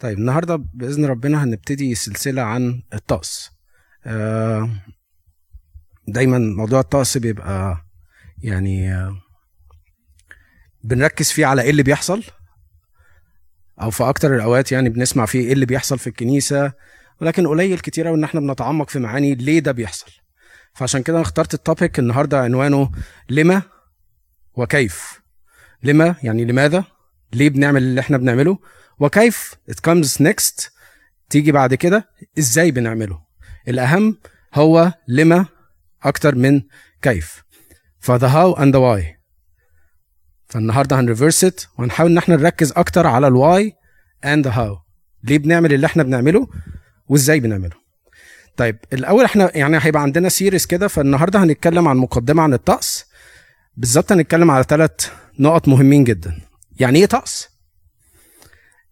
طيب النهارده بإذن ربنا هنبتدي سلسلة عن الطقس. آه، دايما موضوع الطقس بيبقى يعني آه، بنركز فيه على إيه اللي بيحصل أو في أكتر الأوقات يعني بنسمع فيه إيه اللي بيحصل في الكنيسة ولكن قليل كتير قوي إن إحنا بنتعمق في معاني ليه ده بيحصل. فعشان كده أنا اخترت التوبيك النهارده عنوانه لما وكيف. لما يعني لماذا؟ ليه بنعمل اللي إحنا بنعمله؟ وكيف it comes next تيجي بعد كده إزاي بنعمله؟ الأهم هو لما أكتر من كيف. ف the how and why فالنهاردة هن reverse it وهنحاول إن إحنا نركز أكتر على ال why and how ليه بنعمل اللي إحنا بنعمله وإزاي بنعمله. طيب الأول إحنا يعني هيبقى عندنا series كده فالنهاردة هنتكلم عن مقدمة عن الطقس. بالظبط هنتكلم على ثلاث نقط مهمين جدا. يعني إيه طقس؟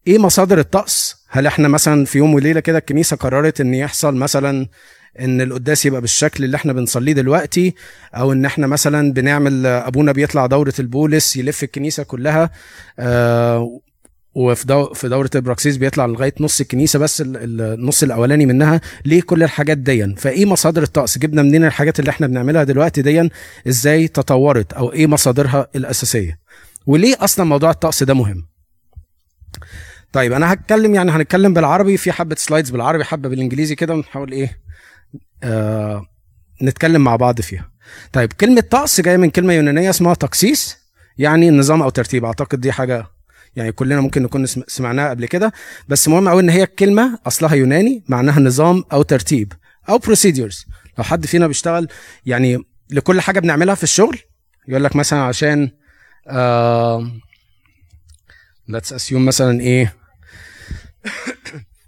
إيه مصادر الطقس؟ هل إحنا مثلا في يوم وليلة كده الكنيسة قررت إن يحصل مثلا إن القداس يبقى بالشكل اللي إحنا بنصليه دلوقتي أو إن إحنا مثلا بنعمل أبونا بيطلع دورة البولس يلف الكنيسة كلها آه وفي دو في دورة البراكسيس بيطلع لغاية نص الكنيسة بس ال- ال- النص الأولاني منها. ليه كل الحاجات دي فإيه مصادر الطقس؟ جبنا منين الحاجات اللي إحنا بنعملها دلوقتي دي إزاي تطورت؟ أو إيه مصادرها الأساسية؟ وليه أصلا موضوع الطقس ده مهم؟ طيب أنا هتكلم يعني هنتكلم بالعربي في حبة سلايدز بالعربي حبة بالإنجليزي كده ونحاول إيه آه نتكلم مع بعض فيها. طيب كلمة طقس جاية من كلمة يونانية اسمها تقسيس يعني نظام أو ترتيب. أعتقد دي حاجة يعني كلنا ممكن نكون سم- سمعناها قبل كده. بس مهم قوي إن هي الكلمة أصلها يوناني معناها نظام أو ترتيب أو procedures. لو حد فينا بيشتغل يعني لكل حاجة بنعملها في الشغل يقول لك مثلا عشان آه let's assume مثلا إيه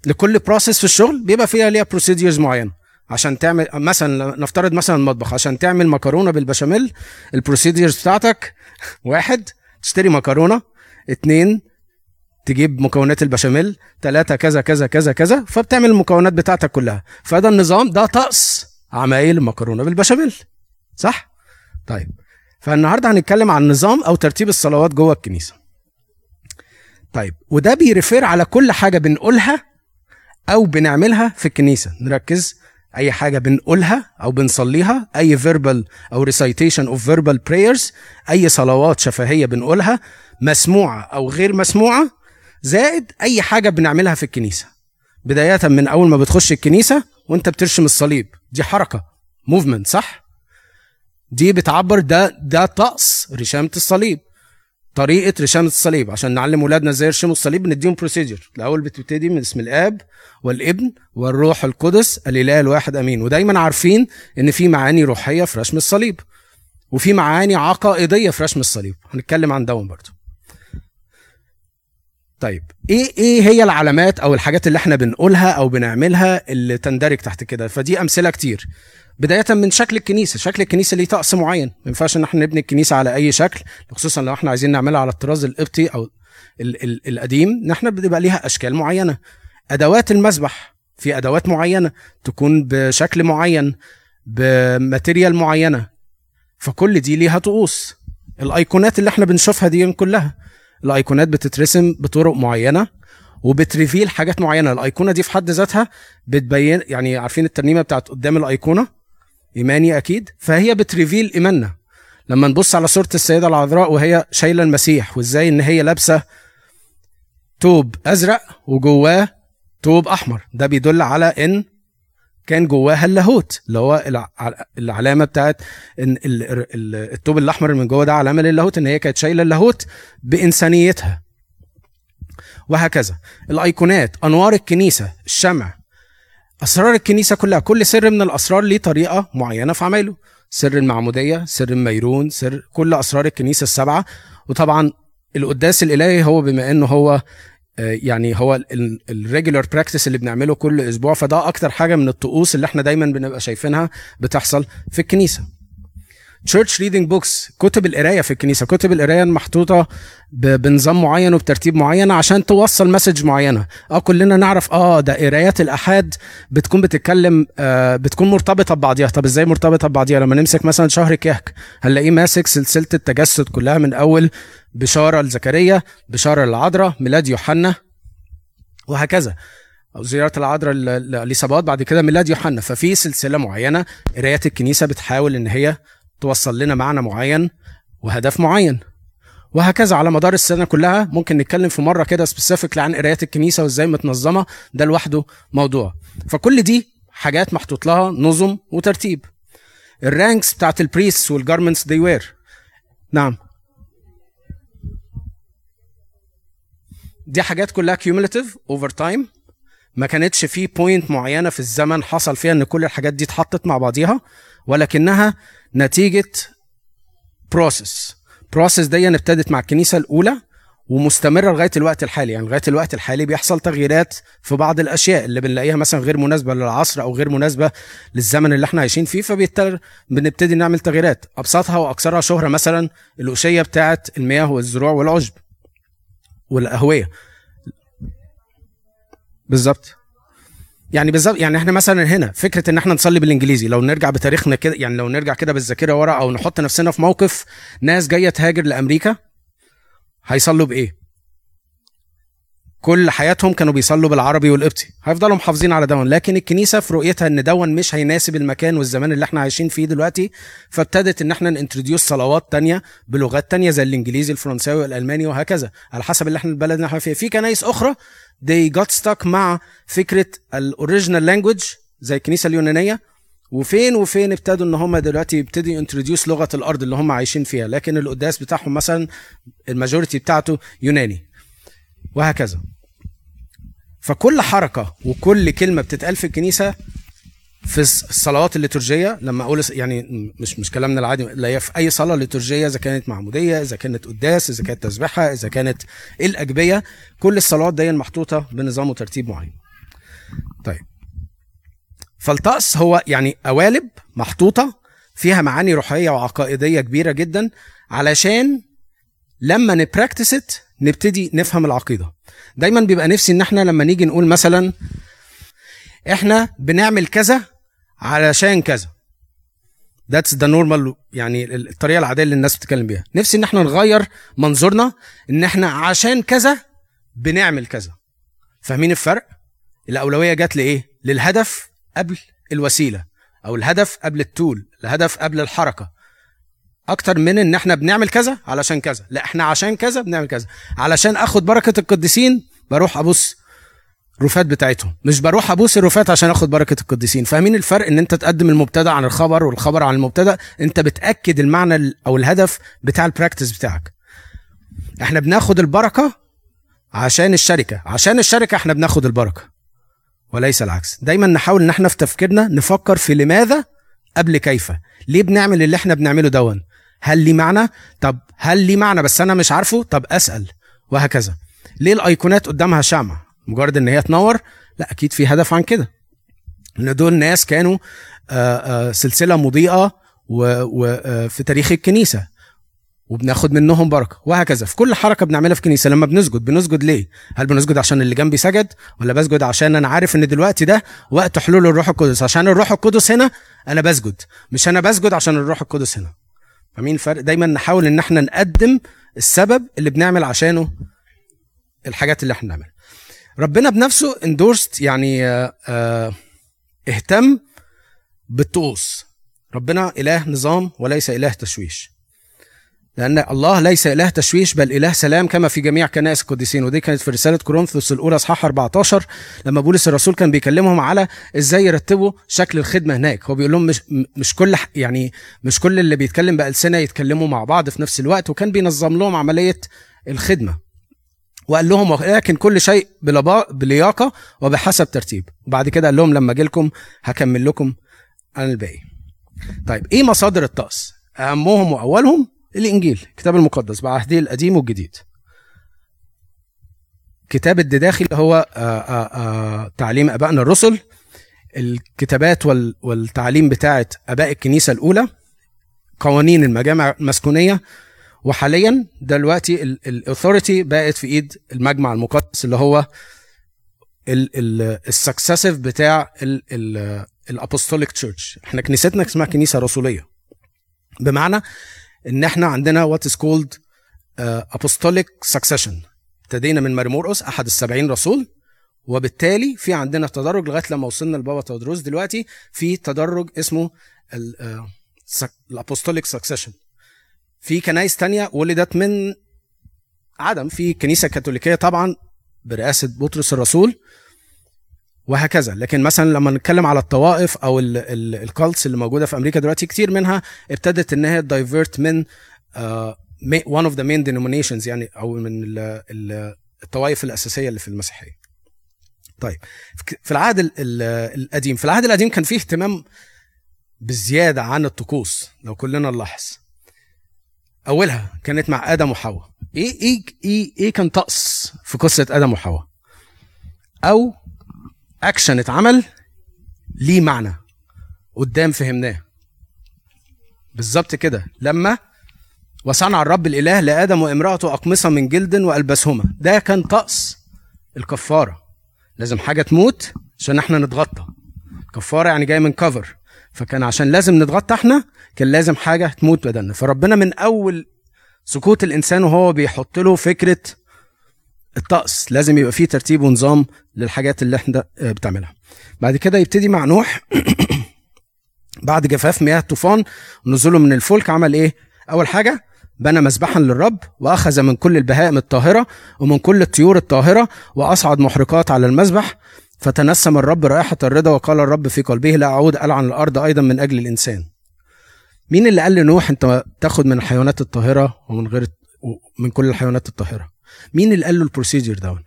لكل process في الشغل بيبقى فيها ليها procedures معينة. عشان تعمل مثلا نفترض مثلا المطبخ عشان تعمل مكرونة بالبشاميل ال procedures بتاعتك واحد تشتري مكرونة اتنين تجيب مكونات البشاميل تلاتة كذا كذا كذا كذا فبتعمل المكونات بتاعتك كلها. فده النظام ده طقس عمايل المكرونه بالبشاميل. صح؟ طيب. فالنهاردة هنتكلم عن نظام أو ترتيب الصلوات جوه الكنيسة. طيب وده بيرفير على كل حاجة بنقولها أو بنعملها في الكنيسة. نركز أي حاجة بنقولها أو بنصليها أي verbal أو recitation of verbal prayers أي صلوات شفهية بنقولها مسموعة أو غير مسموعة زائد أي حاجة بنعملها في الكنيسة. بداية من أول ما بتخش الكنيسة وأنت بترشم الصليب. دي حركة movement صح؟ دي بتعبر ده ده طقس رشامة الصليب. طريقة رشامه الصليب. عشان نعلم ولادنا إزاي يرشموا الصليب بنديهم procedure الأول بتبتدي من اسم الآب والابن والروح القدس الإله الواحد أمين. ودايما عارفين إن في معاني روحية في رسم الصليب وفي معاني عقائدية في رسم الصليب. هنتكلم عن دون برضه. طيب إيه إيه هي العلامات أو الحاجات اللي إحنا بنقولها أو بنعملها اللي تندرج تحت كده؟ فدي أمثلة كتير. بداية من شكل الكنيسة شكل الكنيسة ليه طقس معين. ما ينفعش إن إحنا نبني الكنيسة على أي شكل خصوصا لو إحنا عايزين نعملها على الطراز القبطي أو ال ال القديم إن إحنا بيبقى ليها أشكال معينة. أدوات المسبح في أدوات معينة تكون بشكل معين ب material معينة. فكل دي ليها طقوس. الأيقونات اللي إحنا بنشوفها دي كلها. الأيقونات بتترسم بطرق معينة وبت reveal حاجات معينة. الأيقونة دي في حد ذاتها بتبين يعني عارفين الترنيمة بتاعت قدام الأيقونة؟ إيماني أكيد. فهي بت reveal إيماننا. لما نبص على صورة السيدة العذراء وهي شايلة المسيح وإزاي إن هي لابسة توب أزرق وجواه توب أحمر. ده بيدل على إن كان جواها اللاهوت اللي هو الع- العلامة بتاعت إن ال- ال- التوب الأحمر من جوه ده علامة للاهوت إن هي كانت شايلة اللاهوت بإنسانيتها. وهكذا. الأيقونات أنوار الكنيسة الشمع. أسرار الكنيسة كلها كل سر من الأسرار ليه طريقة معينة في عمله سر المعمودية سر الميرون سر كل أسرار الكنيسة السبعة. وطبعا القداس الإلهي هو بما إنه هو يعني هو ال regular practice اللي بنعمله كل أسبوع فده أكتر حاجة من الطقوس اللي إحنا دايما بنبقى شايفينها بتحصل في الكنيسة. Church reading books كتب القراية في الكنيسة. كتب القراية محطوطه بنظام معين وبترتيب معين عشان توصل message معينة. آه كلنا نعرف آه ده قرايات الأحاد بتكون بتتكلم آه بتكون مرتبطة ببعضيها. طب إزاي مرتبطة ببعضيها؟ لما نمسك مثلا شهر كهك هنلاقيه ماسك سلسلة التجسد كلها من أول بشارة لزكريا بشارة للعذراء ميلاد يوحنا وهكذا. أو زيارة العذراء لإليصابات بعد كده ميلاد يوحنا. ففي سلسلة معينة قرايات الكنيسة بتحاول إن هي توصل لنا معنى معين وهدف معين. وهكذا على مدار السنة كلها ممكن نتكلم في مرة كده سبيسيفيك عن قرايات الكنيسة وإزاي متنظمة ده لوحده موضوع. فكل دي حاجات محطوط لها نظم وترتيب. ال ranks بتاعت ال priests وال garments they wear نعم. دي حاجات كلها cumulative over time ما كانتش في point معينة في الزمن حصل فيها إن كل الحاجات دي اتحطت مع بعضيها. ولكنها نتيجة process process دي ابتدت مع الكنيسة الأولى ومستمرة لغاية الوقت الحالي. يعني لغاية الوقت الحالي بيحصل تغييرات في بعض الأشياء اللي بنلاقيها مثلا غير مناسبة للعصر أو غير مناسبة للزمن اللي إحنا عايشين فيه فبيضطر بنبتدي نعمل تغييرات. أبسطها واكثرها شهرة مثلا الاشيه بتاعه المياه والزروع والعشب والاهويه بالظبط. يعني بالظبط يعني إحنا مثلا هنا فكرة إن إحنا نصلي بالإنجليزي لو نرجع بتاريخنا كده يعني لو نرجع كده بالذاكرة ورا أو نحط نفسنا في موقف ناس جاية تهاجر لأمريكا هيصلوا بإيه؟ كل حياتهم كانوا بيصلوا بالعربي والقبطي. هيفضلوا محافظين على دون لكن الكنيسة في رؤيتها إن دون مش هيناسب المكان والزمان اللي إحنا عايشين فيه دلوقتي فابتدت إن إحنا ن introduce صلوات تانية بلغات تانية زي الإنجليزي الفرنساوي والالماني وهكذا. على حسب اللي إحنا البلد اللي إحنا فيها. في كنايس أخرى they got stuck مع فكرة ال original language زي الكنيسة اليونانية. وفين وفين ابتدوا إن هم دلوقتي يبتدوا introduce لغة الأرض اللي هم عايشين فيها. لكن القداس بتاعهم مثلا ال majority بتاعته يوناني. وهكذا. فكل حركة وكل كلمة بتتقال في الكنيسة في الصلوات الليتورجية لما أقول يعني مش مش كلامنا العادي لا في أي صلاة ليتورجية إذا كانت معمودية إذا كانت قداس إذا كانت تسبيحة إذا كانت الأجبية كل الصلوات دي محطوطة بنظام وترتيب معين. طيب. فالطقس هو يعني قوالب محطوطة فيها معاني روحية وعقائدية كبيرة جدا علشان لما نبراكتس نبتدي نفهم العقيدة. دايما بيبقى نفسي إن إحنا لما نيجي نقول مثلا إحنا بنعمل كذا علشان كذا. that's the normal يعني الطريقة العادية اللي الناس بتتكلم بيها. نفسي إن إحنا نغير منظورنا إن إحنا عشان كذا بنعمل كذا. فاهمين الفرق؟ الأولوية جت لإيه؟ للهدف قبل الوسيلة أو الهدف قبل ال tool الهدف قبل الحركة. أكتر من إن إحنا بنعمل كذا علشان كذا. لا إحنا عشان كذا بنعمل كذا. علشان آخد بركة القديسين بروح ابص الرفات بتاعتهم. مش بروح أبوس الرفات عشان آخد بركة القديسين. فاهمين الفرق؟ إن أنت تقدم المبتدأ عن الخبر والخبر عن المبتدأ. أنت بتأكد المعنى أو الهدف بتاع البراكتس بتاعك. إحنا بناخد البركة عشان الشركة. عشان الشركة إحنا بناخد البركة. وليس العكس. دايما نحاول إن إحنا في تفكيرنا نفكر في لماذا قبل كيف. ليه بنعمل اللي إحنا بنعمله دون هل ليه معنى؟ طب هل ليه معنى؟ بس أنا مش عارفه. طب أسأل. وهكذا. ليه الأيقونات قدامها شمع مجرد إن هي تنور؟ لا أكيد في هدف عن كده. إن دول ناس كانوا آه، آه، سلسلة مضيئة وفي آه، تاريخ الكنيسة. وبناخد منهم بركة. وهكذا. في كل حركة بنعملها في كنيسه لما بنسجد بنسجد ليه؟ هل بنسجد عشان اللي جنبي سجد؟ ولا بسجد عشان أنا عارف إن دلوقتي ده وقت حلول الروح القدس؟ عشان الروح القدس هنا أنا بسجد. مش أنا بسجد عشان الروح القدس هنا. فاهمين الفرق؟ دايما نحاول إن إحنا نقدم السبب اللي بنعمل عشانه الحاجات اللي إحنا بنعملها. ربنا بنفسه اندورست يعني آه آه اهتم بالطقوس. ربنا إله نظام وليس إله تشويش. لأن الله ليس إله تشويش بل إله سلام كما في جميع كنائس القديسين. ودي كانت في رسالة كورنثوس الأولى أصحاح 14 لما بولس الرسول كان بيكلمهم على إزاي يرتبوا شكل الخدمة هناك. هو بيقول لهم مش مش كل يعني مش كل اللي بيتكلم بألسنة يتكلموا مع بعض في نفس الوقت. وكان بينظم لهم عملية الخدمة. وقال لهم ولكن كل شيء بلياقة وبحسب ترتيب. وبعد كده قال لهم لما أجي لكم هكمل لكم عن الباقي. طيب إيه مصادر الطقس؟ أهمهم وأولهم الإنجيل الكتاب المقدس بعهده القديم والجديد. كتاب الدداخل هو آآ آآ تعليم آبائنا الرسل. الكتابات والتعليم بتاعه آباء الكنيسة الأولى قوانين المجامع المسكونية. وحاليا دلوقتي ال authority بقت في إيد المجمع المقدس اللي هو ال successive بتاع ال apostolic church إحنا كنيستنا اسمها كنيسة رسولية. بمعنى إن إحنا عندنا what is called apostolic succession. ابتدينا من مار مرقس أحد السبعين رسول وبالتالي في عندنا تدرج لغاية لما وصلنا لبابا تواضروس دلوقتي في تدرج اسمه ال apostolic succession في كنايس تانية ولدت من عدم في كنيسة كاثوليكيه طبعا برئاسة بطرس الرسول وهكذا. لكن مثلا لما نتكلم على الطوائف أو ال cults اللي موجودة في أمريكا دلوقتي كتير منها ابتدت إن هي divert من one of the main denominations يعني أو من الطوائف الأساسية اللي في المسيحية. طيب في العهد القديم في العهد القديم كان فيه اهتمام بزيادة عن الطقوس لو كلنا نلاحظ. أولها كانت مع آدم وحواء. إيه إيه إيه إيه كان طقس في قصة آدم وحواء؟ أو اكشن اتعمل ليه معنى؟ قدام فهمناه. بالظبط كده. لما وصنع الرب الإله لآدم وامرأته أقمصة من جلد وألبسهما. ده كان طقس الكفارة. لازم حاجة تموت عشان إحنا نتغطى. كفارة يعني جاي من كفر فكان عشان لازم نتغطى إحنا كان لازم حاجة تموت بدلنا فربنا من أول سكوت الإنسان وهو بيحط له فكرة الطقس. لازم يبقى فيه ترتيب ونظام للحاجات اللي إحنا بتعملها. بعد كده يبتدي مع نوح. بعد جفاف مياه الطوفان ونزوله من الفلك. عمل إيه؟ أول حاجة بنى مذبحا للرب وأخذ من كل البهائم الطاهرة ومن كل الطيور الطاهرة وأصعد محرقات على المذبح فتنسم الرب رائحة الرضا وقال الرب في قلبه لا أعود ألعن الأرض أيضا من أجل الإنسان. مين اللي قال لنوح أنت تاخد من الحيوانات الطاهرة ومن غير من كل الحيوانات الطاهرة مين اللي قال له البروسيجر دون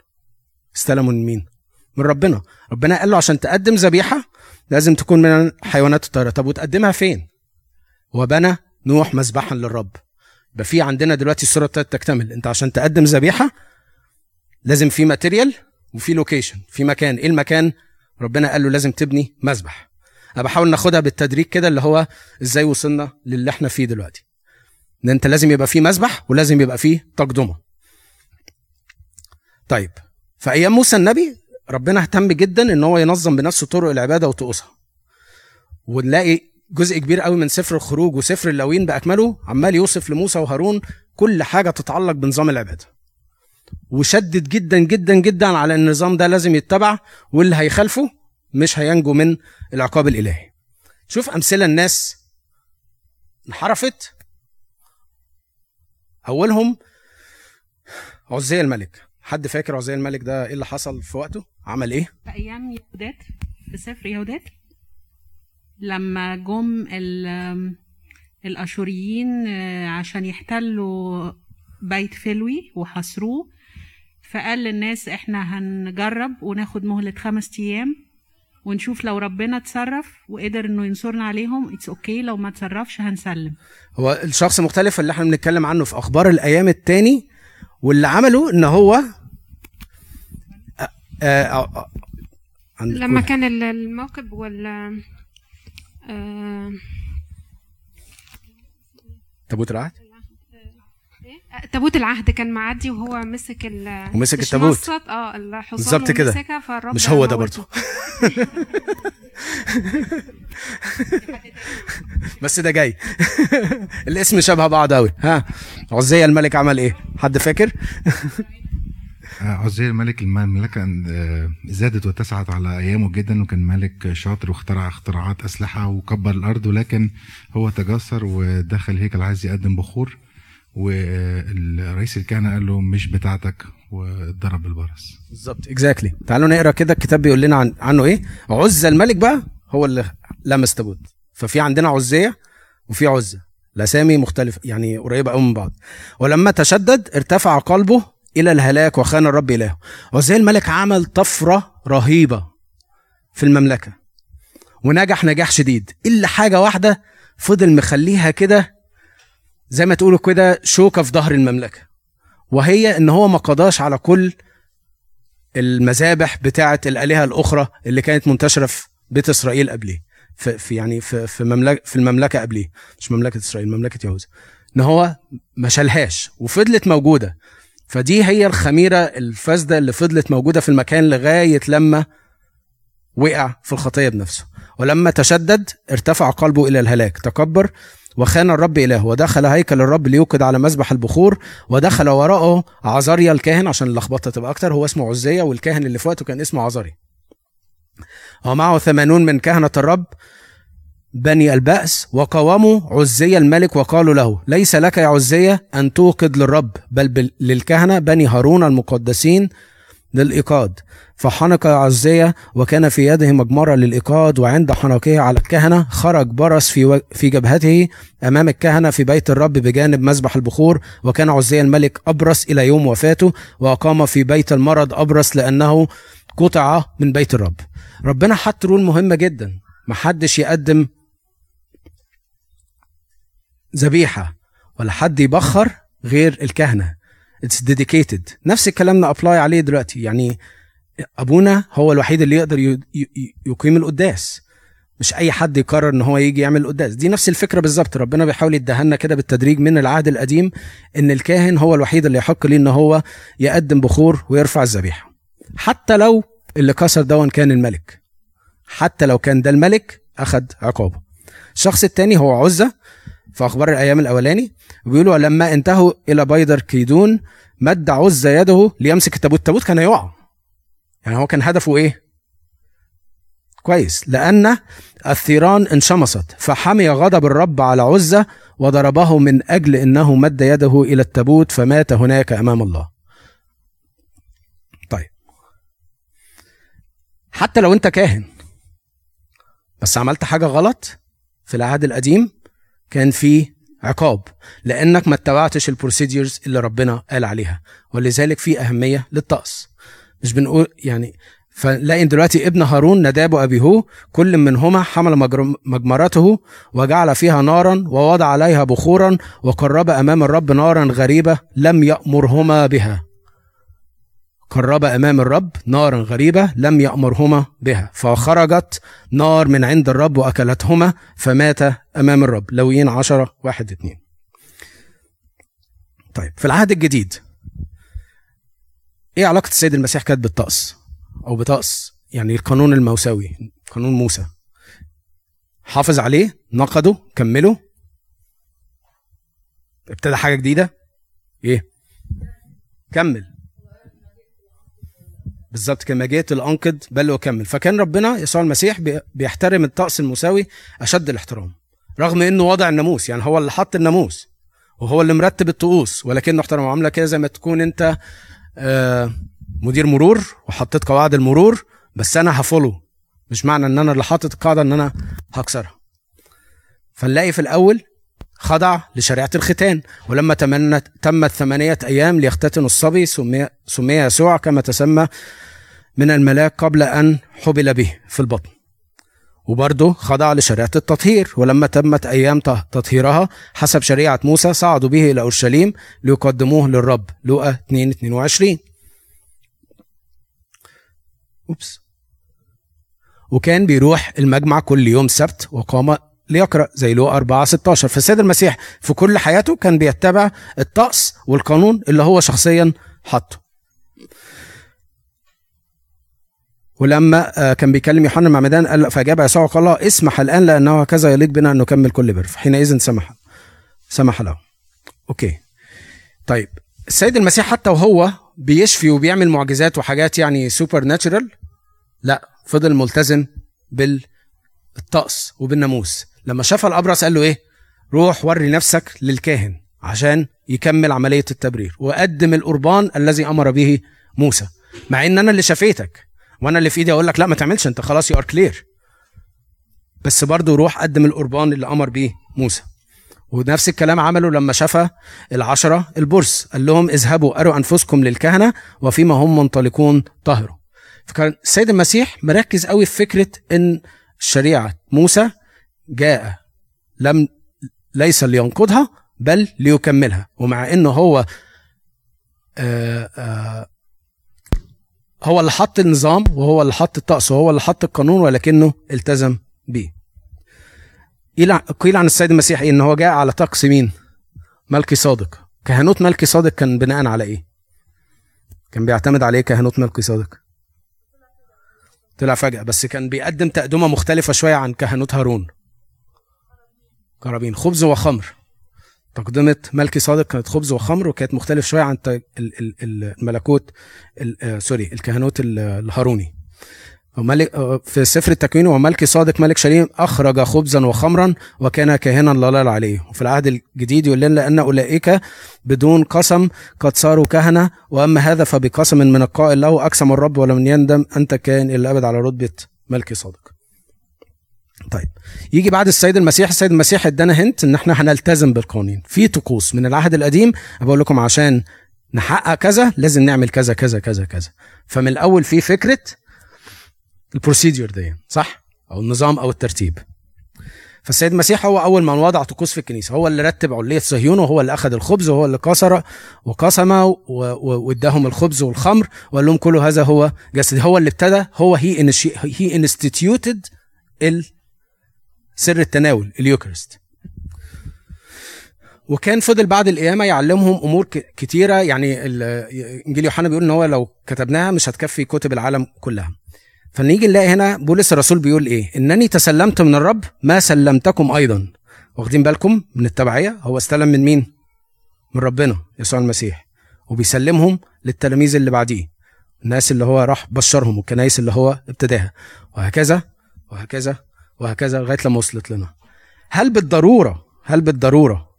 استلموا من مين؟ من ربنا. ربنا قال له عشان تقدم ذبيحة لازم تكون من الحيوانات الطاهرة. طب وتقدمها فين؟ وبنى نوح مذبحا للرب. يبقى في عندنا دلوقتي الصورة ابتدت تكتمل. انت عشان تقدم ذبيحة لازم في material وفي location في مكان. إيه المكان؟ ربنا قال له لازم تبني مذبح. أنا بحاول ناخدها بالتدريج كده اللي هو إزاي وصلنا للي إحنا فيه دلوقتي. إن انت لازم يبقى فيه مذبح ولازم يبقى فيه تقدمة. طيب في أيام موسى النبي ربنا اهتم جدا إن هو ينظم بنفسه طرق العبادة وطقوسها. ونلاقي جزء كبير قوي من سفر الخروج وسفر اللاويين بأكمله عمال يوصف لموسى وهارون كل حاجة تتعلق بنظام العبادة. وشدد جدا جدا جدا على إن النظام ده لازم يتبع واللي هيخالفه مش هينجو من العقاب الإلهي. شوف أمثلة الناس انحرفت. أولهم عزيا الملك. حد فاكر عزيا الملك ده إيه اللي حصل في وقته؟ عمل إيه؟ في أيام يهوديت في سفر يهوديت. لما جم الأشوريين عشان يحتلوا بيت فلوى وحصروه فقال للناس إحنا هنجرب وناخد مهلة خمس أيام ونشوف لو ربنا اتصرف وقدر إنه ينصرنا عليهم it's okay okay. لو ما اتصرفش هنسلم. هو الشخص مختلف اللي إحنا بنتكلم عنه في أخبار الأيام التاني واللي عمله إن هو آآ آآ لما كان الموكب وال آه تابوت العهد تابوت العهد كان معدي وهو مسك ال ومسك التابوت. آه الحصان بالظبط كده. مش هو ده برضه. بس ده جاي. الاسم شبه بعض قوي ها عزية الملك عمل إيه؟ حد فاكر؟ عزية الملك المملكة زادت واتسعت على أيامه جدا وكان ملك شاطر واخترع اختراعات أسلحة وكبر الأرض ولكن هو تجسر ودخل هيكل عايز يقدم بخور. والرئيس الكهنة قال له مش بتاعتك واتضرب بالبرص. بالظبط اكزاكتلي exactly. تعالوا نقرأ كده الكتاب بيقول لنا عن عنه إيه؟ عزة الملك بقى هو اللي لمس تابوت ففي عندنا عزية وفي عزة. الأسامي مختلفة يعني قريبة قوي من بعض. ولما تشدد ارتفع قلبه إلى الهلاك وخان الرب إلهه. وزي الملك عمل طفرة رهيبة في المملكة ونجح نجاح شديد. إلا حاجة واحدة فضل مخليها كده زي ما تقولوا كده شوكة في ظهر المملكة. وهي إن هو ما قضاش على كل المذابح بتاعه الآلهة الأخرى اللي كانت منتشرة في بيت إسرائيل قبليه في, يعني في في مملكه في المملكة قبليه مش مملكة إسرائيل مملكة يهوذا. إن هو ما شالهاش وفضلت موجودة. فدي هي الخميرة الفاسدة اللي فضلت موجودة في المكان لغاية لما وقع في الخطية بنفسه. ولما تشدد ارتفع قلبه إلى الهلاك. تكبر وخان الرب إله ودخل هيكل الرب ليوقد على مذبح البخور ودخل وراءه عزاريا الكاهن عشان اللخبطة تبقى أكتر هو اسمه عزية والكاهن اللي في وقته كان اسمه عزاري ومعه ثمانون من كهنة الرب بني البأس وقاوموا عزية الملك وقالوا له ليس لك يا عزية أن توقد للرب بل للكهنة بني هارون المقدسين للإيقاد. فحنق عزية وكان في يده مجمرة للإيقاد وعند حنقه على الكهنة خرج برص في, و... في جبهته أمام الكهنة في بيت الرب بجانب مذبح البخور وكان عزيا الملك أبرص إلى يوم وفاته وأقام في بيت المرض أبرص لأنه قطع من بيت الرب. ربنا حط rule مهمة جدا. محدش يقدم ذبيحة ولا حد يبخر غير الكهنة. it's dedicated نفس الكلام apply عليه دلوقتي. يعني أبونا هو الوحيد اللي يقدر يقيم القداس. مش أي حد يقرر إن هو يجي يعمل القداس. دي نفس الفكرة بالظبط. ربنا بيحاول يدهنا كده بالتدريج من العهد القديم إن الكاهن هو الوحيد اللي يحق ليه إن هو يقدم بخور ويرفع الذبيحة. حتى لو اللي كسر دون كان الملك. حتى لو كان ده الملك أخذ عقابه. الشخص الثاني هو عزة. في أخبار الأيام الأولاني بيقولوا لما انتهوا إلى بيدر كيدون مد عزة يده ليمسك التابوت. التابوت كان هيقع. يعني هو كان هدفه إيه؟ كويس. لأن الثيران انشمصت فحمي غضب الرب على عزة وضربه من أجل أنه مد يده إلى التابوت فمات هناك أمام الله. طيب. حتى لو أنت كاهن بس عملت حاجة غلط في العهد القديم كان في عقاب لأنك ما اتبعتش البروسيديرز اللي ربنا قال عليها ولذلك في أهمية للطقس. مش بنقول يعني فنلاقي دلوقتي ابن هارون نداب وابيه كل منهما حمل مجمرته وجعل فيها نارا ووضع عليها بخورا وقرب أمام الرب نارا غريبة لم يأمرهما بها. قرب أمام الرب نارا غريبة لم يأمرهما بها. فخرجت نار من عند الرب وأكلتهما فمات أمام الرب. لويين عشرة واحد اتنين. طيب في العهد الجديد إيه علاقة السيد المسيح كانت بالطقس؟ أو بطقس يعني القانون الموسوي قانون موسى. حافظ عليه نقده كمله. ابتدى حاجة جديدة؟ إيه؟ كمل. بالظبط كما جيت الانقد بل وكمل فكان ربنا يسوع المسيح بيحترم الطقس المساوي أشد الاحترام رغم إنه وضع الناموس يعني هو اللي حط الناموس وهو اللي مرتب الطقوس ولكنه احترم عامله كده زي ما تكون أنت آه، مدير مرور وحطيت قواعد المرور بس أنا هفولو. مش معنى إن أنا اللي حاطط القاعده إن أنا هكسرها. فنلاقي في الأول خضع لشريعة الختان. ولما تمنت تمت ثمانية أيام ليختتن الصبي سمي سمي يسوع كما تسمى من الملاك قبل أن حبل به في البطن. وبرضه خضع لشريعة التطهير. ولما تمت أيام تطهيرها حسب شريعة موسى صعدوا به إلى أورشليم ليقدموه للرب. لوقا 2 22 أوبس. وكان بيروح المجمع كل يوم سبت وقام ليقرأ زي لوقا 4 16 فالسيد المسيح في كل حياته كان بيتبع الطقس والقانون اللي هو شخصيا حطه ولما آه، كان بيكلم يوحنا المعمدان قال فأجاب يسوع قال له اسمح الآن لأنه هكذا يليق بنا ان نكمل كل بر. فحينئذ سمح سمح له. okay. طيب. السيد المسيح حتى وهو بيشفي وبيعمل معجزات وحاجات يعني supernatural لا فضل ملتزم بالطقس وبالناموس. لما شاف الأبرص قال له إيه؟ روح وري نفسك للكاهن عشان يكمل عملية التبرير. وقدم القربان الذي أمر به موسى. مع إن أنا اللي شفيتك وأنا اللي في إيدي أقول لك لا ما تعملش أنت خلاص you are clear بس برضه روح قدم القربان اللي أمر بيه موسى. ونفس الكلام عمله لما شفى العشرة البرص. قال لهم اذهبوا أروا أنفسكم للكهنة وفيما هم منطلقون طهروا فكان السيد المسيح مركز قوي في فكرة إن شريعة موسى جاء لم ليس لينقضها بل ليكملها. ومع إنه هو آآ آآ هو اللي حط النظام وهو اللي حط الطقس وهو اللي حط القانون ولكنه التزم بيه. قيل عن السيد المسيح إيه؟ إن هو جاء على طقس مين؟ ملكي صادق. كهنوت ملكي صادق كان بناء على إيه؟ كان بيعتمد عليه كهنوت ملكي صادق؟ طلع فجأة بس كان بيقدم تقدمة مختلفة شوية عن كهنوت هارون. قرابين خبز وخمر. تقدمة ملكي صادق كانت خبز وخمر وكانت مختلف شوية عن الملكوت آه، سوري الكهنوت الهاروني. وملك آه، في سفر التكوين وملكي صادق ملك شليم أخرج خبزا وخمرا وكان كاهنا لا عليه. وفي العهد الجديد يقول لنا أن أولئك بدون قسم قد صاروا كهنة وأما هذا فبقسم من القائل له أقسم الرب ولم يندم أنت كائن إلى الابد على رتبة ملكي صادق. طيب. يجي بعد السيد المسيح السيد المسيح ادانا هنت إن إحنا هنلتزم بالقوانين. في طقوس من العهد القديم بقول لكم عشان نحقق كذا لازم نعمل كذا كذا كذا كذا. فمن الأول في فكرة البروسيدور دي صح؟ أو النظام أو الترتيب. فالسيد المسيح هو أول من وضع طقوس في الكنيسة. هو اللي رتب عليه صهيون وهو اللي أخذ الخبز وهو اللي كسر وقسم واداهم الخبز والخمر وقال لهم كل هذا هو جسدي. هو اللي ابتدى هو هي هي instituted سر التناول ال Eucharist. وكان فضل بعد القيامة يعلمهم أمور كتيرة يعني إنجيل يوحنا بيقول إن هو لو كتبناها مش هتكفي كتب العالم كلها. فنيجي نلاقي هنا بولس الرسول بيقول إيه؟ إنني تسلمت من الرب ما سلمتكم أيضا. واخدين بالكم من التبعية؟ هو استلم من مين؟ من ربنا يسوع المسيح. وبيسلمهم للتلاميذ اللي بعديه. الناس اللي هو راح بشرهم والكنايس اللي هو ابتداها. وهكذا وهكذا. وهكذا لغاية لما وصلت لنا. هل بالضرورة هل بالضرورة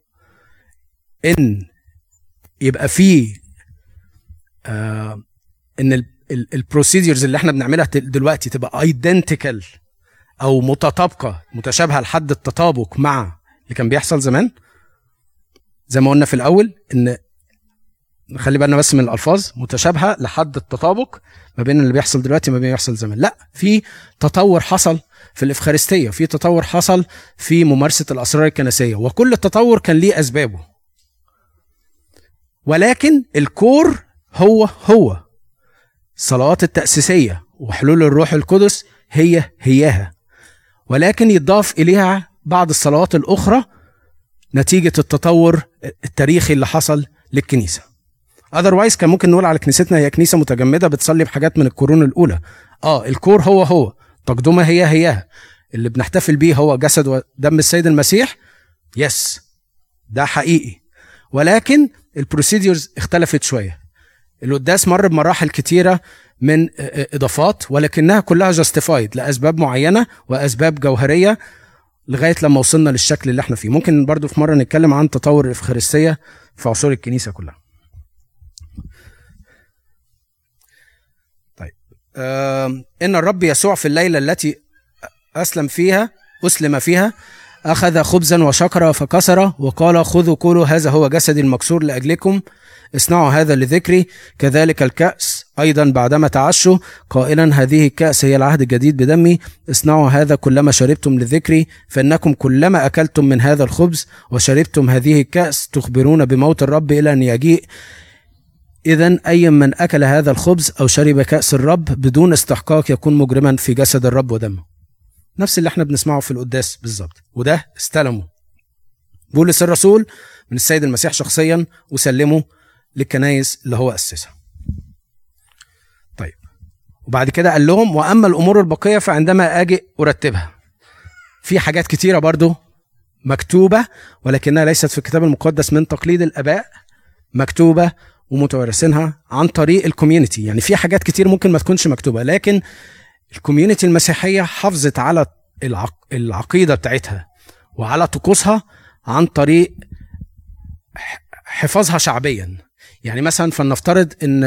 إن يبقى فيه آه إن ال procedures اللي إحنا بنعملها دلوقتي تبقى identical أو متطابقة متشابهة لحد التطابق مع اللي كان بيحصل زمان؟ زي ما قلنا في الأول إن نخلي بالنا بس من الألفاظ متشابهة لحد التطابق ما بين اللي بيحصل دلوقتي وما بين اللي بيحصل زمان. لا في تطور حصل في الإفخارستية في تطور حصل في ممارسة الأسرار الكنسية وكل التطور كان ليه أسبابه. ولكن الكور هو هو. الصلوات التأسيسية وحلول الروح القدس هي هياها. ولكن يضاف إليها بعض الصلوات الأخرى نتيجة التطور التاريخي اللي حصل للكنيسة. otherwise كان ممكن نقول على كنيستنا هي كنيسة متجمدة بتصلي بحاجات من القرون الأولى. آه ال core هو هو تقدمة هي هياها اللي بنحتفل بيه هو جسد ودم السيد المسيح. yes ده حقيقي. ولكن ال procedures اختلفت شوية. القداس مر بمراحل كتيرة من إضافات ولكنها كلها justified لأسباب معينة وأسباب جوهرية لغاية لما وصلنا للشكل اللي إحنا فيه. ممكن برضو في مرة نتكلم عن تطور الافخارستيه في عصور الكنيسة كلها. إن الرب يسوع في الليلة التي أسلم فيها أسلم فيها أخذ خبزا وشكر فكسر وقال خذوا كلوا هذا هو جسدي المكسور لأجلكم اصنعوا هذا لذكري. كذلك الكأس أيضا بعدما تعشوا قائلا هذه الكأس هي العهد الجديد بدمي اصنعوا هذا كلما شربتم لذكري فإنكم كلما أكلتم من هذا الخبز وشربتم هذه الكأس تخبرون بموت الرب إلى أن يجيء. إذا أي من أكل هذا الخبز أو شرب كأس الرب بدون استحقاق يكون مجرما في جسد الرب ودمه. نفس اللي إحنا بنسمعه في القداس بالظبط. وده استلمه. بولس الرسول من السيد المسيح شخصيا وسلمه للكنايس اللي هو أسسها. طيب. وبعد كده قال لهم وأما الأمور البقية فعندما أجي أرتبها. في حاجات كتيرة برضو مكتوبة ولكنها ليست في الكتاب المقدس من تقليد الآباء. مكتوبة ومتوارثينها عن طريق ال community يعني في حاجات كتير ممكن ما تكونش مكتوبة لكن ال community المسيحية حافظت على العق... العقيدة بتاعتها وعلى طقوسها عن طريق حفاظها شعبيا. يعني مثلا فلنفترض إن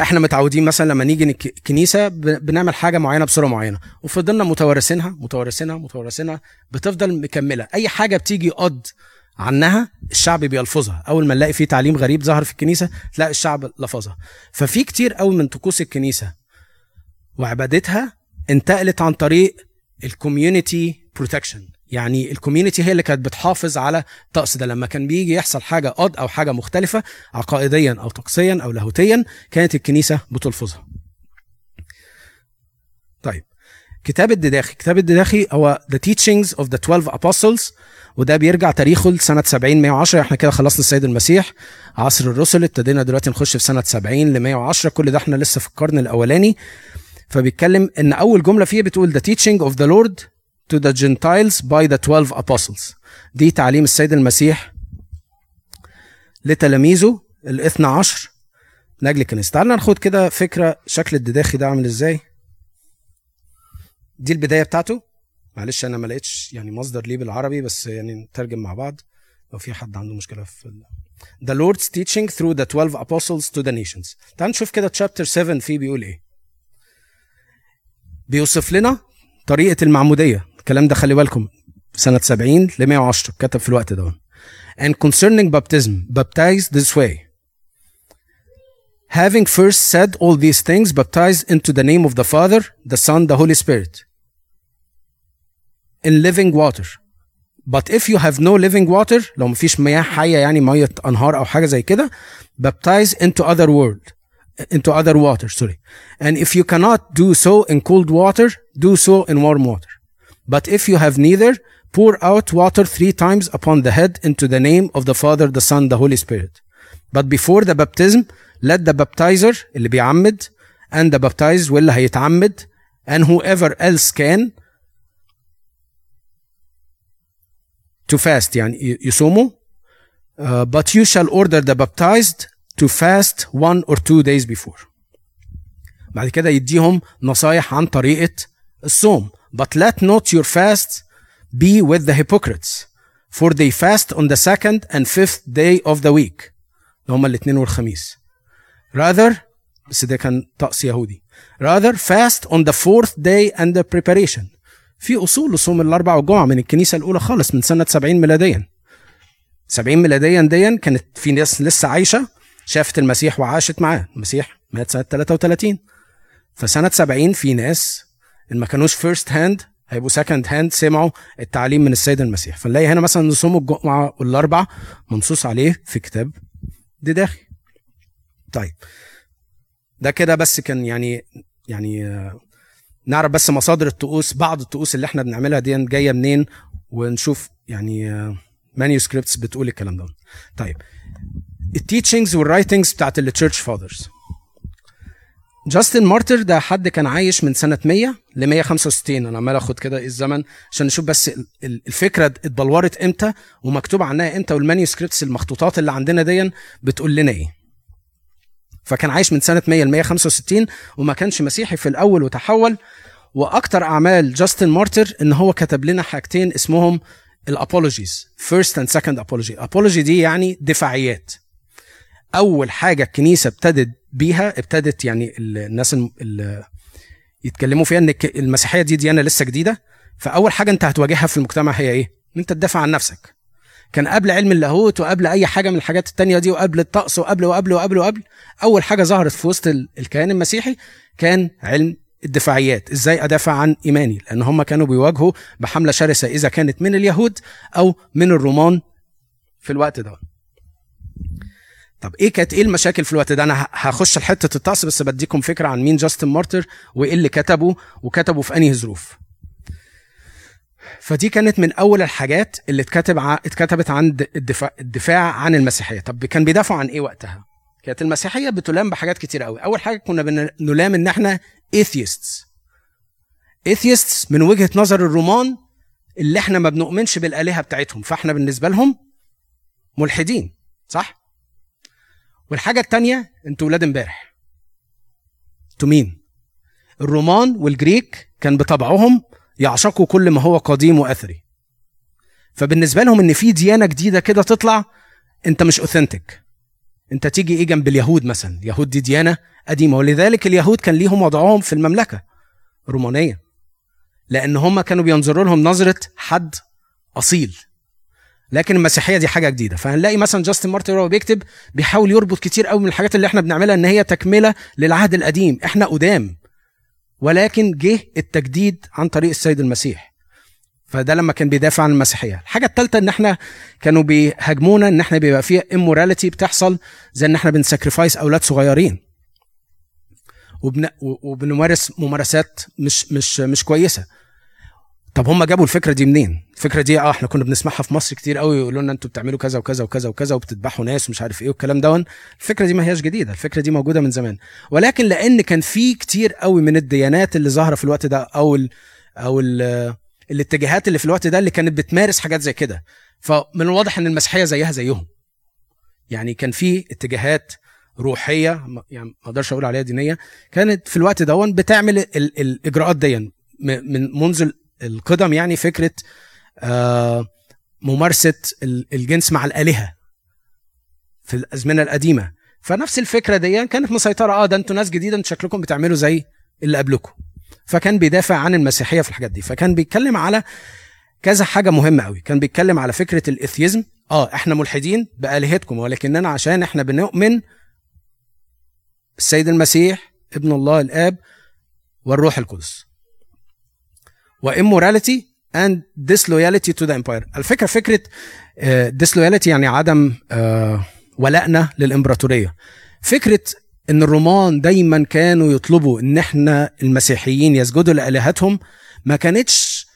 إحنا متعودين مثلا لما نيجي الكنيسه بنعمل حاجة معينة بصورة معينة وفضلنا متوارثينها متوارثينها متوارثينها بتفضل مكملة. أي حاجة بتيجي قد عنها الشعب بيلفظها. أول ما نلاقي في تعليم غريب ظهر في الكنيسة تلاقي الشعب لفظها. ففي كتير قوي من طقوس الكنيسة وعبادتها انتقلت عن طريق ال community protection يعني ال community هي اللي كانت بتحافظ على الطقس ده. لما كان بيجي يحصل حاجة قد أو حاجة مختلفة عقائديا أو طقسيا أو لاهوتيا كانت الكنيسة بتلفظها طيب كتاب الديداخي. كتاب الديداخي هو The Teachings of the 12 Apostles وده بيرجع تاريخه لسنة 70 110 إحنا كده خلصنا السيد المسيح عصر الرسل ابتدينا دلوقتي نخش في سنة 70 ل 110 كل ده إحنا لسه في القرن الأولاني. فبيتكلم إن أول جملة فيه بتقول The teaching of the Lord to the Gentiles by the 12 apostles. دي تعليم السيد المسيح لتلاميذه الاثنى عشر. من أجل الكنيسة. تعالوا ناخد كده فكرة شكل الدداخي ده عامل إزاي. دي البداية بتاعته. معلش أنا ما لقيتش يعني مصدر ليه بالعربي بس يعني نترجم مع بعض. لو في حد عنده مشكلة في ال... The Lord's teaching through the 12 apostles to the nations. تعال نشوف كده chapter 7 فيه بيقول إيه. بيوصف لنا طريقة المعمودية. الكلام ده خلي بالكم سنة 70 ل 110 كتب في الوقت ده. And concerning baptism baptized this way. having first said all these things baptized into the name of the father the son the holy spirit in living water but if you have no living water لو مفيش مياه حية يعني مية أنهار أو حاجة زي كده baptize into other world into other water sorry and if you cannot do so in cold water do so in warm water but if you have neither pour out water three times upon the head into the name of the Father the Son the Holy Spirit but before the baptism let the baptizer اللي بيعمد and the baptized واللي هيتعمد and whoever else can to fast يعني يصوموا uh, but you shall order the baptized to fast one or two days before بعد كده يديهم نصايح عن طريقة الصوم but let not your fast be with the hypocrites for they fast on the second and fifth day of the week اللي هما الاثنين والخميس rather بس ده كان طقس يهودي rather fast on the fourth day and the preparation. في أصول لصوم الأربع والجمعه من الكنيسة الأولى خالص من سنة 70 ميلاديا. 70 ميلاديا ديا كانت في ناس لسه عايشة شافت المسيح وعاشت معاه. المسيح مات سنة 33 فسنة 70 في ناس اللي ما كانوش first hand هيبقوا second hand سمعوا التعليم من السيد المسيح. فنلاقي هنا مثلا صوم الجمعة والأربع منصوص عليه في كتاب الديداخي. طيب. ده كده بس كان يعني يعني نعرف بس مصادر الطقوس بعض الطقوس اللي إحنا بنعملها دي جاية منين ونشوف يعني manuscripts بتقول الكلام ده. طيب. ال teachings وال writings بتاعت ال church fathers Justin Martyr ده حد كان عايش من سنة 100 ل 165 أنا عمال آخد كده الزمن عشان نشوف بس الفكرة اتبلورت إمتى ومكتوب عنها إمتى وال manuscripts المخطوطات اللي عندنا دي بتقول لنا إيه. فكان عايش من سنة 100 ل 165 وما كانش مسيحي في الأول وتحول. وأكتر أعمال Justin Martyr إن هو كتب لنا حاجتين اسمهم ال apologies first and second apology apology دي يعني دفاعيات. أول حاجة الكنيسة ابتدت بيها ابتدت يعني الناس اللي يتكلموا فيها إن المسيحية دي ديانة لسه جديدة. فأول حاجة أنت هتواجهها في المجتمع هي إيه؟ إن أنت تدافع عن نفسك. كان قبل علم اللاهوت وقبل أي حاجة من الحاجات التانية دي وقبل الطقس وقبل وقبل وقبل وقبل أول حاجة ظهرت في وسط الكيان المسيحي كان علم الدفاعيات. إزاي أدافع عن إيماني؟ لأن هم كانوا بيواجهوا بحملة شرسة إذا كانت من اليهود أو من الرومان في الوقت ده. طب إيه كانت إيه المشاكل في الوقت ده؟ أنا هخش لحتة الطقس بس بديكم فكرة عن مين جاستن مارتر وإيه اللي كتبه وكتبه في أنهي ظروف. فدي كانت من أول الحاجات اللي اتكتب ع... اتكتبت عند الدفاع الدفاع عن المسيحية. طب كان بيدافعوا عن إيه وقتها؟ كانت المسيحية بتلام بحاجات كتير قوي أول حاجة كنا بنلام إن إحنا atheists. Atheists من وجهة نظر الرومان اللي إحنا ما بنؤمنش بالآلهة بتاعتهم. فإحنا بالنسبة لهم ملحدين صح؟ والحاجة التانية أنتوا ولاد إمبارح. أنتوا مين؟ الرومان والجريك كان بطبعهم يعشقوا كل ما هو قديم وأثري. فبالنسبة لهم إن في ديانة جديدة كده تطلع أنت مش authentic أنت تيجي إيه جنب اليهود مثلا؟ اليهود دي ديانة قديمة ولذلك اليهود كان ليهم وضعهم في المملكة الرومانية لأن هم كانوا بينظروا لهم نظرة حد أصيل. لكن المسيحية دي حاجة جديدة. فهنلاقي مثلا جاستن مارتر وهو بيكتب بيحاول يربط كتير قوي من الحاجات اللي إحنا بنعملها إن هي تكملة للعهد القديم. إحنا قدام. ولكن جه التجديد عن طريق السيد المسيح. فده لما كان بيدافع عن المسيحية. الحاجة الثالثه إن إحنا كانوا بيهاجمونا إن إحنا بيبقى فيها اموراليتي بتحصل زي إن إحنا بنساكريفايس أولاد صغيرين. وبن... وبنمارس ممارسات مش مش مش كويسة. طب هم جابوا الفكرة دي منين؟ الفكرة دي آه إحنا كنا بنسمعها في مصر كتير قوي يقولوا لنا أنتوا بتعملوا كذا وكذا وكذا وكذا وبتذبحوا ناس ومش عارف إيه والكلام دون الفكرة دي ما هياش جديدة الفكرة دي موجودة من زمان. ولكن لأن كان في كتير قوي من الديانات اللي ظاهرة في الوقت ده أو ال أو ال الاتجاهات اللي في الوقت ده اللي كانت بتمارس حاجات زي كده. فمن الواضح إن المسيحية زيها زيهم. يعني كان في اتجاهات روحية يعني ما أقدرش أقول عليها دينية كانت في الوقت دون بتعمل ال الإجراءات دي من منذ القدم يعني فكرة آه ممارسة الجنس مع الآلهة في الأزمنة القديمة. فنفس الفكرة دي كانت مسيطرة. آه ده أنتوا ناس جديدة أنتوا شكلكم بتعملوا زي اللي قبلكم. فكان بيدافع عن المسيحية في الحاجات دي. فكان بيتكلم على كذا حاجة مهمة قوي. كان بيتكلم على فكرة الإثيزم. آه إحنا ملحدين بآلهتكم ولكننا عشان إحنا بنؤمن السيد المسيح ابن الله الآب والروح القدس. وإموراليتي and disloyalty to the empire. الفكرة فكرة uh, disloyalty يعني عدم uh, ولائنا للإمبراطورية. فكرة إن الرومان دايما كانوا يطلبوا إن إحنا المسيحيين يسجدوا لآلهتهم ما كانتش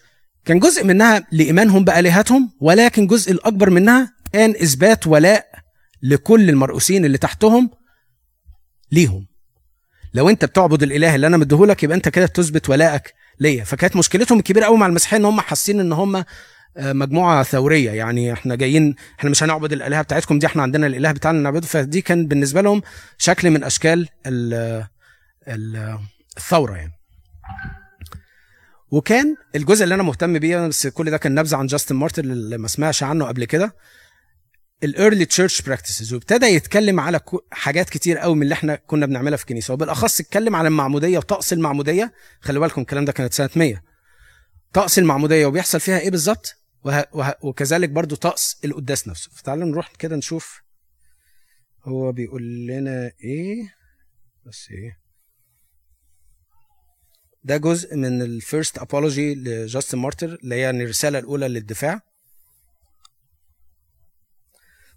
كان جزء منها لإيمانهم بآلهتهم ولكن جزء الأكبر منها كان إثبات ولاء لكل المرؤوسين اللي تحتهم ليهم. لو أنت بتعبد الإله اللي أنا مديهولك يبقى أنت كده بتثبت ولائك ليا. فكانت مشكلتهم الكبيره قوي مع المسيحيين إن هم حاسين إن هم آه، مجموعة ثورية. يعني إحنا جايين إحنا مش هنعبد الآلهة بتاعتكم دي إحنا عندنا الإله بتاعنا نعبده. فدي كان بالنسبة لهم شكل من أشكال الثورة يعني. وكان الجزء اللي أنا مهتم بيه بس كل ده كان نبذة عن جاستن مارتر اللي ما سمعش عنه قبل كده. ال early church practices وابتدى يتكلم على حاجات كتير قوي من اللي إحنا كنا بنعملها في الكنيسة. وبالأخص اتكلم على المعمودية وطقس المعمودية. خلي بالكم الكلام ده كانت سنة 100 طقس المعمودية وبيحصل فيها إيه بالظبط. وكذلك برضو طقس القداس نفسه. فتعالوا نروح كده نشوف هو بيقول لنا إيه. بس إيه. ده جزء من ال First Apology لجاستن مارتر اللي هي يعني الرسالة الأولى للدفاع.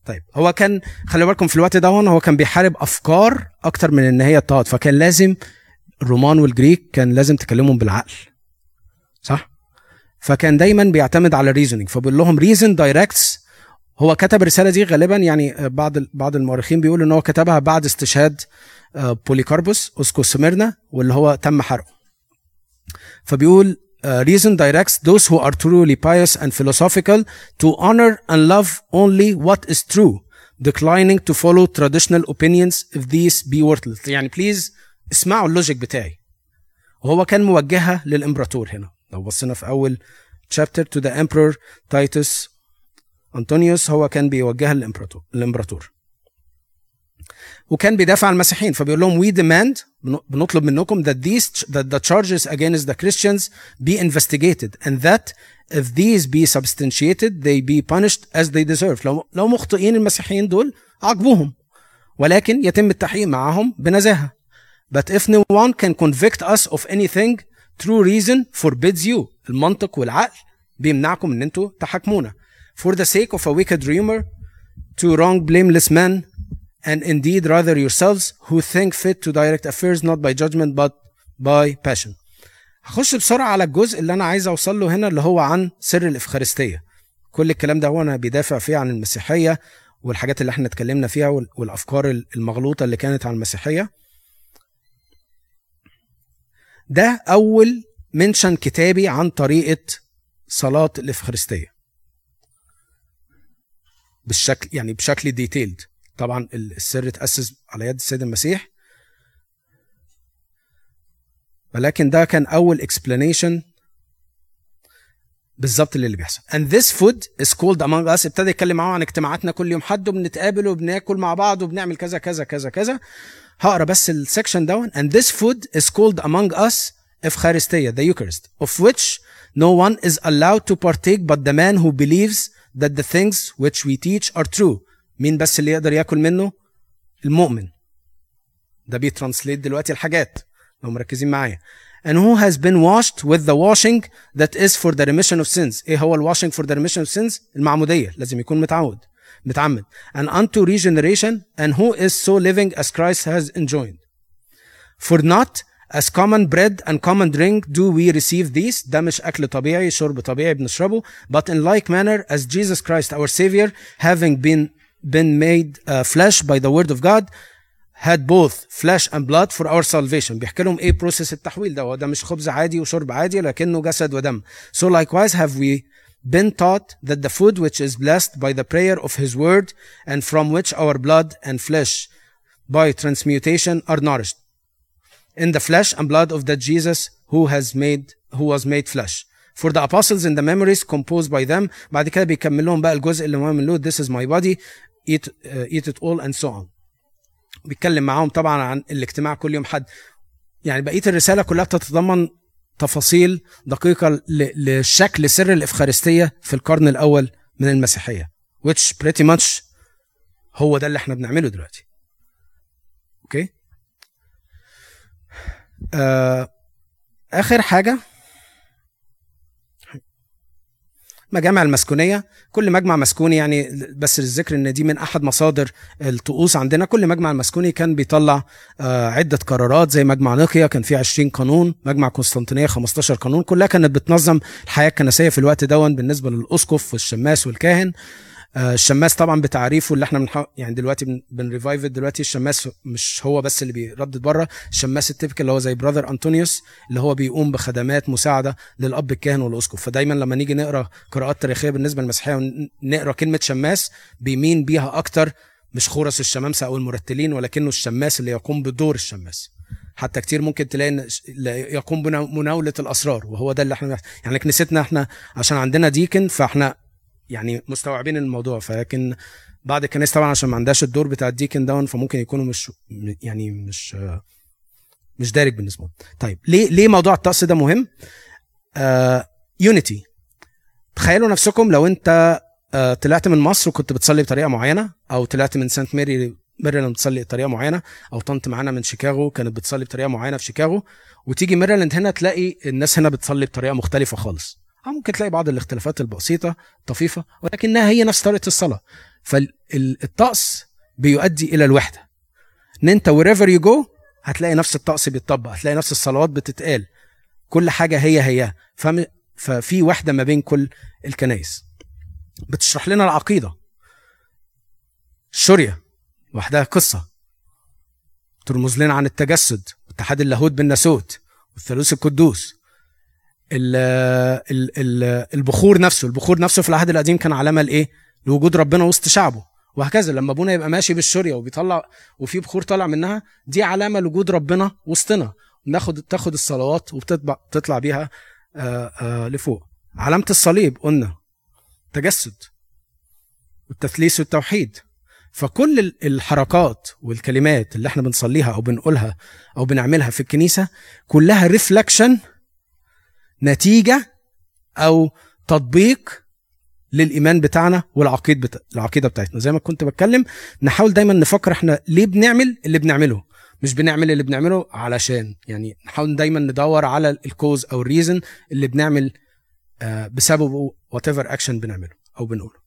طيب هو كان خلي بالكم في الوقت ده هو كان بيحارب أفكار أكتر من إن هي اضطهاد فكان لازم الرومان وال Greek كان لازم تكلمهم بالعقل صح؟ فكان دايما بيعتمد على reasoning فبيقول لهم reason directs هو كتب الرسالة دي غالبا يعني بعض بعض المؤرخين بيقولوا إن هو كتبها بعد استشهاد آه، بوليكاربوس أسقف سميرنا واللي هو تم حرقه. فبيقول uh, reason directs those who are truly pious and philosophical to honor and love only what is true declining to follow traditional opinions if these be worthless يعني بليز اسمعوا اللوجيك بتاعي وهو كان موجهها للامبراطور هنا لو بصينا في اول chapter to the emperor Titus Antonius هو كان بيوجهها للامبراطور الامبراطور وكان بيدافع عن المسيحيين فبيقول لهم we demand بنطلب منكم that these that the charges against the Christians be investigated and that if these be substantiated they be punished as they deserve لو لو مخطئين المسيحيين دول عاقبوهم ولكن يتم التحقيق معهم بنزاهه but if no one can convict us of anything true reason forbids you المنطق والعقل بيمنعكم ان أنتوا تحاكمونا for the sake of a wicked rumor to wrong blameless men and indeed rather yourselves who think fit to direct affairs not by judgment but by passion. هخش بسرعة على الجزء اللي أنا عايز أوصل له هنا اللي هو عن سر الإفخارستية. كل الكلام ده هو أنا بيدافع فيه عن المسيحية والحاجات اللي إحنا اتكلمنا فيها والأفكار المغلوطة اللي كانت عن المسيحية. ده أول منشن كتابي عن طريقة صلاة الإفخارستية. بالشكل يعني بشكل ديتيلد طبعا السر اتأسس على يد السيد المسيح ولكن ده كان أول explanation بالظبط اللي, اللي بيحصل and this food is called among us ابتدى يتكلم معاهم عن اجتماعاتنا كل يوم حد وبنتقابل وبناكل مع بعض وبنعمل كذا كذا كذا كذا هقرا بس السكشن دون and this food is called among us Eucharistia the Eucharist of which no one is allowed to partake but the man who believes that the things which we teach are true مين بس اللي يقدر ياكل منه المؤمن ده بيترانسليت دلوقتي الحاجات لو مركزين معايا and who has been washed with the washing that is for the remission of sins إيه هو الواشنج for the remission of sins المعموديه لازم يكون متعود متعمد and unto regeneration and who is so living as Christ has enjoined for not as common bread and common drink do we receive these ده مش أكل طبيعي شرب طبيعي بنشربه but in like manner as Jesus Christ our Savior having been been made uh, flesh by the word of God had both flesh and blood for our salvation بيحكي لهم ايه بروسيس التحويل ده هو ده مش خبز عادي وشرب عادي لكنه جسد ودم so likewise have we been taught that the food which is blessed by the prayer of his word and from which our blood and flesh by transmutation are nourished in the flesh and blood of that Jesus who has made who was made flesh for the apostles in the memories composed by them بعد كده بيكمل لهم بقى الجزء اللي مهم له this is my body Eat, uh, eat it all and so on. بيتكلم معاهم طبعا عن الاجتماع كل يوم حد. يعني بقية الرسالة كلها بتتضمن تفاصيل دقيقة لشكل سر الإفخارستية في القرن الأول من المسيحية. Which pretty much هو ده اللي إحنا بنعمله دلوقتي. أوكي آه آخر حاجة مجامع المسكونية. كل مجمع مسكوني يعني بس للذكر إن دي من أحد مصادر الطقوس عندنا. كل مجمع مسكوني كان بيطلع آه، عدة قرارات زي مجمع نيقية كان فيه 20 قانون. مجمع قسطنطينية 15 قانون. كلها كانت بتنظم الحياة الكنسية في الوقت ده بالنسبة للأسقف والشماس والكاهن. الشماس طبعا بتعريفه اللي إحنا بنح... يعني دلوقتي بن revive دلوقتي الشماس مش هو بس اللي بيردد بره الشماس ال typical اللي هو زي brother انطونيوس اللي هو بيقوم بخدمات مساعدة للأب الكاهن والأسقف. فدايما لما نيجي نقرأ قراءات تاريخية بالنسبة للمسيحية ونقرا كلمة شماس بيمين بيها أكتر مش خورس الشمامسه أو المرتلين ولكنه الشماس اللي يقوم بدور الشماس. حتى كتير ممكن تلاقي إن يقوم بمناوله الأسرار وهو ده اللي إحنا يعني كنيستنا إحنا عشان عندنا ديكن فاحنا يعني مستوعبين الموضوع فلكن بعض الكنائس طبعا عشان ما عندهاش الدور بتاع الديكن داون فممكن يكونوا مش يعني مش مش دارج بالنسبة لهم. طيب ليه ليه موضوع الطقس ده مهم؟ unity uh, تخيلوا نفسكم لو انت uh, طلعت من مصر وكنت بتصلي بطريقة معينة أو طلعت من سانت ماري ميريلاند بتصلي بطريقة معينة أو طنط معانا من شيكاغو كانت بتصلي بطريقة معينة في شيكاغو وتيجي ميريلاند هنا تلاقي الناس هنا بتصلي بطريقة مختلفة خالص. ممكن تلاقي بعض الاختلافات البسيطة طفيفة ولكنها هي نفس طريقة الصلاة. فالطقس بيؤدي إلى الوحدة. إن أنت wherever you go هتلاقي نفس الطقس بيتطبق هتلاقي نفس الصلوات بتتقال. كل حاجة هي هي. ففي وحدة ما بين كل الكنائس. بتشرح لنا العقيدة. الشورية وحدها قصة. ترمز لنا عن التجسد اتحاد اللاهوت بالناسوت والثالوث القدوس. ال ال ال البخور نفسه البخور نفسه في العهد القديم كان علامة لإيه؟ لوجود ربنا وسط شعبه. وهكذا لما ابونا يبقى ماشي بالشورية وبيطلع وفي بخور طالع منها دي علامة لوجود ربنا وسطنا. ناخد تاخد الصلوات وبتطبع تطلع بيها آآ آآ لفوق. علامة الصليب قلنا تجسد والتثليث والتوحيد. فكل الحركات والكلمات اللي إحنا بنصليها أو بنقولها أو بنعملها في الكنيسة كلها ريفلكشن نتيجة أو تطبيق للإيمان بتاعنا والعقيد بتا... العقيدة بتاعتنا. زي ما كنت بتكلم نحاول دايما نفكر إحنا ليه بنعمل اللي بنعمله. مش بنعمل اللي بنعمله علشان يعني نحاول دايما ندور على ال cause أو ال reason اللي بنعمل بسببه whatever action بنعمله أو بنقوله.